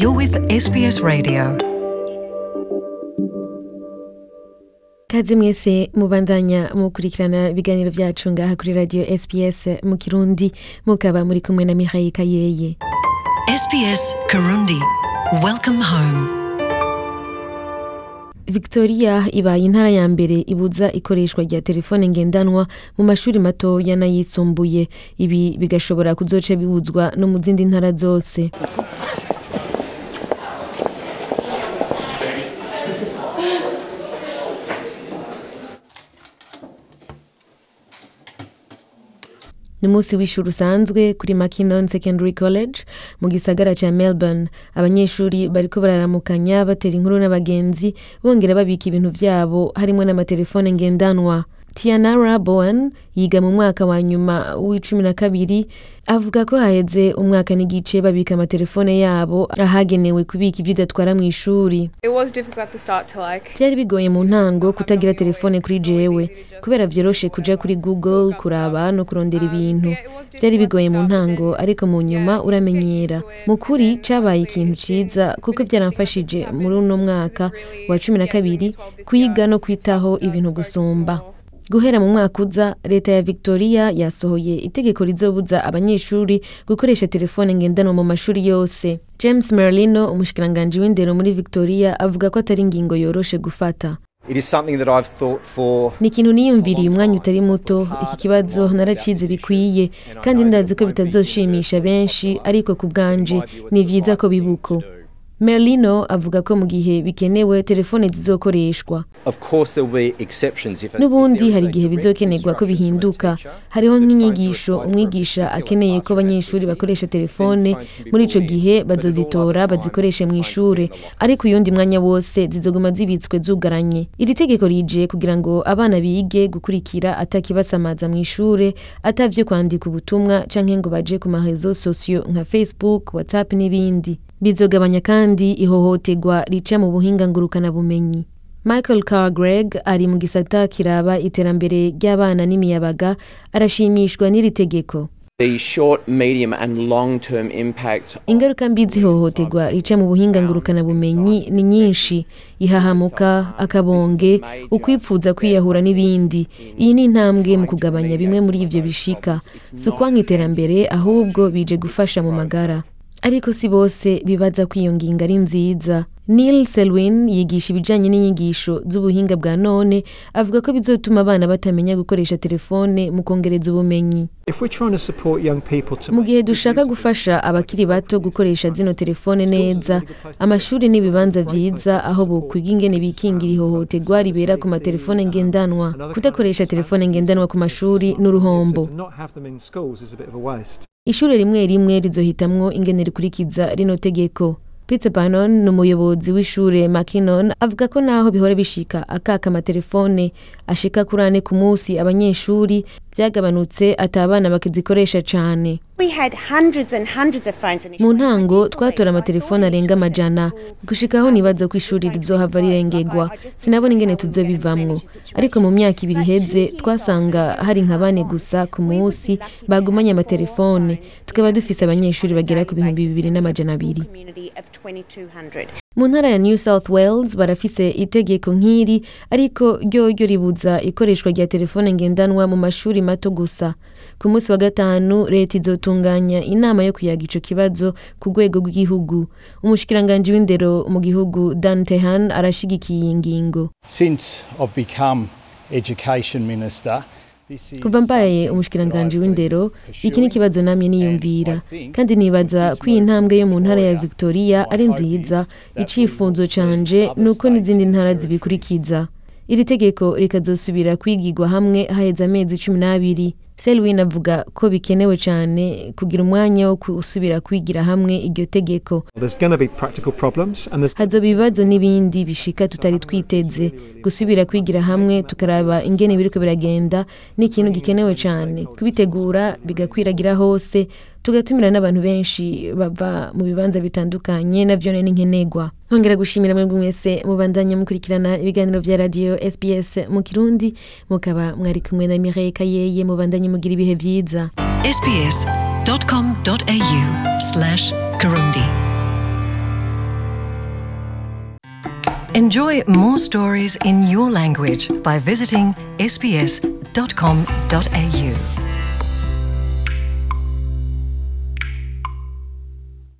You're with SBS Radio. kaze mwese mubandanya mukurikirana ibiganiro vyacu ngaha kuri radio SBS mu Kirundi mukaba muri kumwe na Mihaye Kayeye SBS Karundi. Welcome home. Victoria ibaye intara ya mbere ibuza ikoreshwa rya telefone ngendanwa mu mashuri matoya n'ayisumbuye ibi bigashobora kuzoca bibuzwa no mu zindi ntara zose ni umunsi w'ishuri usanzwe kuri Mackinnon Secondary College mu gisagara ca Melbourne. Abanyeshuri bariko bararamukanya batera inkuru n'abagenzi bongera babika ibintu vyabo harimwo n'amatelefone ngendanwa. Tianara Bowen yiga mu mwaka wa nyuma w'icumi na kabiri avuga ko haheze umwaka n'igice babika amatelefone yabo ahagenewe kubika ivyo udatwara to like. Byari bigoye mu ntango kutagira telefone kuri jewe kubera vyoroshe kuja kuri google kuraba no kurondera ibintu. byari bigoye mu ntango ariko mu nyuma uramenyera. mu kuri cabaye ikintu ciza kuko vyaramfashije muri uno mwaka wa cumi na kabiri kwiga no kwitaho ibintu gusumba. Guhera mu mwaka uza leta ya victoria yasohoye itegeko rizobuza abanyeshuri gukoresha telefone ngendanwa mu mashuri yose. James merlino umushikiranganji w'indero muri victoria avuga ko atari ingingo yoroshe gufata. It is something that I've thought for ni ikintu niyumviriye umwanya utari muto. Iki kibazo naracize bikwiye kandi ndazi ko bitazoshimisha benshi ariko ku bwanje ni vyiza ko bibuko. Merlino avuga ko mu gihe bikenewe telefone zizokoreshwa. N'ubundi hari igihe bizokenerwa ko bihinduka. hariho nk'inyigisho umwigisha akeneye ko abanyeshuri bakoresha telefone. muri ico gihe bazozitora bazikoreshe mu ishure. ariko uyundi mwanya wose zizoguma zibitswe zugaranye. Iri tegeko rije kugira ngo abana bige gukurikira atakibasamaza mu ishure atavyo kwandika ubutumwa canke ngo baje ku marezo sosiyo nka facebook whatsapp n'ibindi. Bizogabanya kandi ihohoterwa rica mu buhinga ngurukana bumenyi michael cargreg ari mu gisata kiraba iterambere ry'abana n'imiyabaga arashimishwa n'iri tegeko. Ingaruka mbi z'ihohoterwa rica mu buhinga ngurukana bumenyi ni nyinshi. Ihahamuka akabonge ukwipfuza kwiyahura n'ibindi. Iyi ni intambwe mu kugabanya bimwe muri ivyo bishika. Si ukwanka iterambere ahubwo bije gufasha mu magara. Ariko si bose bibaza ko iyo ngingo ari nziza. Neil selwyn yigisha ibijanye n'inyigisho z'ubuhinga bwa none avuga ko bizotuma abana batamenya gukoresha telefone mu kongereza ubumenyi. Mu gihe dushaka gufasha abakiri bato gukoresha zino telefone neza amashuri n'ibibanza vyiza aho bokwiga ingene bikingira ihohoterwa ribera ku matelefone ngendanwa. Kudakoresha telefone ngendanwa ku mashuri n'uruhombo to not have them in schools is a bit of a waste. ishure rimwe rimwe rizohitamwo ingene rikurikiza rino tegeko peter bannon ni umuyobozi w'ishure mackinnon avuga ko naho bihora bishika akaka amatelefone ashika kuri ane ku munsi abanyeshuri vyagabanutse ata abana bakizikoresha initially. mu ntango twatora amatelefone arenga amajana. Gushikaho nibaza ko ishuri rizohava rirengegwa sinabona ingene tuzobivamwo ariko mu myaka ibiri iheze twasanga hari nka bane gusa ku munsi bagumanye amatelefone tukaba dufise abanyeshuri bagera ku bihumbi bibiri n'amajana abiri. Community of 2200. Mu ntara ya new south wales barafise itegeko nk'iri ariko ryo ryo ribuza ikoreshwa rya telefone ngendanwa mu mashuri mato gusa. Ku munsi wa gatanu leta izotunganya inama yo kuyaga ico kibazo ku rwego rw'igihugu. Umushikiranganji w'indero mu gihugu dan tehan arashigikiye iyi ngingo. Since I've become Education Minister, kuva mbaye umushikiranganji w'indero iki ni ikibazo namye niyumvira. Kandi nibaza ko iyi ntambwe yo mu ntara ya victoria ari nziza icifuzo canje ni uko n'izindi ntara zibikurikiza. Iri tegeko rikazosubira kwigirwa hamwe haheze amezi cumi n'abiri. Selwin avuga ko bikenewe cyane kugira umwanya wo gusubira kwigira hamwe iryo tegeko. Hazoba ibibazo n'ibindi bishika tutari twiteze. Gusubira kwigira hamwe tukaraba ingene biriko biragenda ni ikintu gikenewe cyane. Kubitegura bigakwiragira hose tugatumira n'abantu benshi bava mu bibanza bitandukanye navyo ni nkenegwa. Nkongera gushimira mwebwe mwese mubandanya mukurikirana ibiganiro vya radio sbs mu kirundi mukaba mwari kumwe na mireille kayeye mubandanye mugira ibihe vyiza. Sbs.com.au slash Kirundi. Enjoy more stories in your language by visiting sbs.com.au.